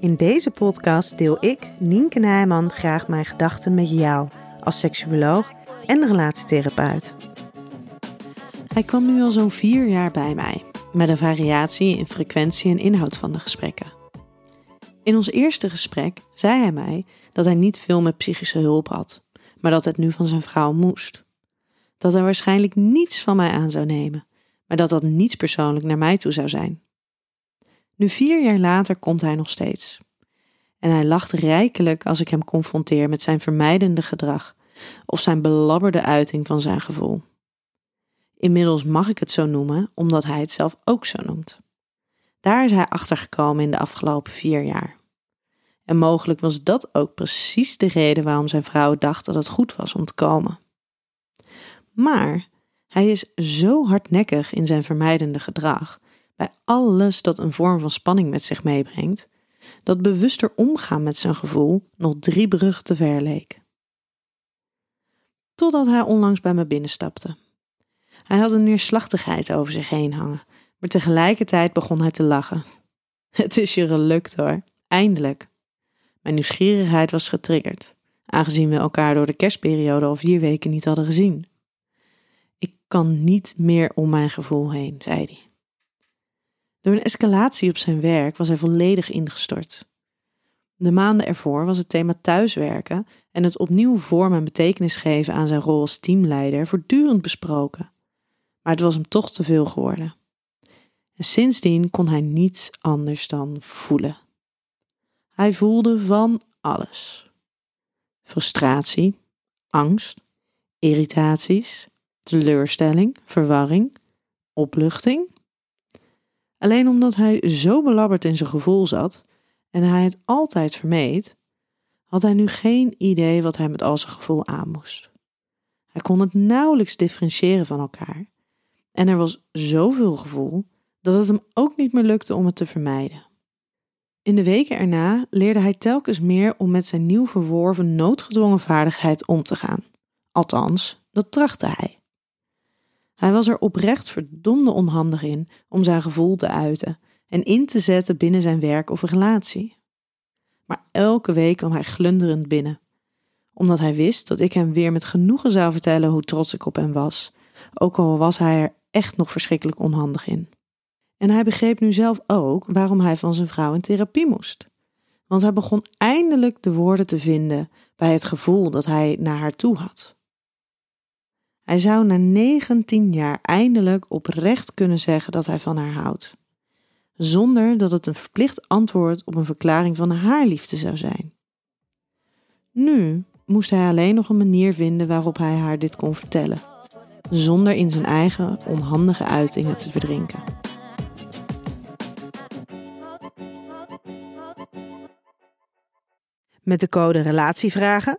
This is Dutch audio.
In deze podcast deel ik, Nienke Nijman, graag mijn gedachten met jou als seksuoloog en relatietherapeut. Hij kwam nu al zo'n vier jaar bij mij, met een variatie in frequentie en inhoud van de gesprekken. In ons eerste gesprek zei hij mij dat hij niet veel met psychische hulp had, maar dat het nu van zijn vrouw moest. Dat hij waarschijnlijk niets van mij aan zou nemen, maar dat dat niets persoonlijk naar mij toe zou zijn. Nu vier jaar later komt hij nog steeds. En hij lacht rijkelijk als ik hem confronteer met zijn vermijdende gedrag of zijn belabberde uiting van zijn gevoel. Inmiddels mag ik het zo noemen, omdat hij het zelf ook zo noemt. Daar is hij achter gekomen in de afgelopen vier jaar. En mogelijk was dat ook precies de reden waarom zijn vrouw dacht dat het goed was om te komen. Maar hij is zo hardnekkig in zijn vermijdende gedrag, bij alles dat een vorm van spanning met zich meebrengt, dat bewuster omgaan met zijn gevoel nog drie bruggen te ver leek. Totdat hij onlangs bij me binnenstapte. Hij had een neerslachtigheid over zich heen hangen, maar tegelijkertijd begon hij te lachen. Het is je gelukt hoor, eindelijk. Mijn nieuwsgierigheid was getriggerd, aangezien we elkaar door de kerstperiode al vier weken niet hadden gezien. Ik kan niet meer om mijn gevoel heen, zei hij. Door een escalatie op zijn werk was hij volledig ingestort. De maanden ervoor was het thema thuiswerken en het opnieuw vorm en betekenis geven aan zijn rol als teamleider voortdurend besproken. Maar het was hem toch te veel geworden. En sindsdien kon hij niets anders dan voelen. Hij voelde van alles: frustratie, angst, irritaties, teleurstelling, verwarring, opluchting. Alleen omdat hij zo belabberd in zijn gevoel zat en hij het altijd vermeed, had hij nu geen idee wat hij met al zijn gevoel aan moest. Hij kon het nauwelijks differentiëren van elkaar. En er was zoveel gevoel dat het hem ook niet meer lukte om het te vermijden. In de weken erna leerde hij telkens meer om met zijn nieuw verworven noodgedwongen vaardigheid om te gaan. Althans, dat trachtte hij. Hij was er oprecht verdomde onhandig in om zijn gevoel te uiten en in te zetten binnen zijn werk of relatie. Maar elke week kwam hij glunderend binnen, omdat hij wist dat ik hem weer met genoegen zou vertellen hoe trots ik op hem was, ook al was hij er echt nog verschrikkelijk onhandig in. En hij begreep nu zelf ook waarom hij van zijn vrouw in therapie moest. Want hij begon eindelijk de woorden te vinden bij het gevoel dat hij naar haar toe had. Hij zou na 19 jaar eindelijk oprecht kunnen zeggen dat hij van haar houdt, zonder dat het een verplicht antwoord op een verklaring van haar liefde zou zijn. Nu moest hij alleen nog een manier vinden waarop hij haar dit kon vertellen, zonder in zijn eigen onhandige uitingen te verdrinken. Met de code RELATIEVRAGEN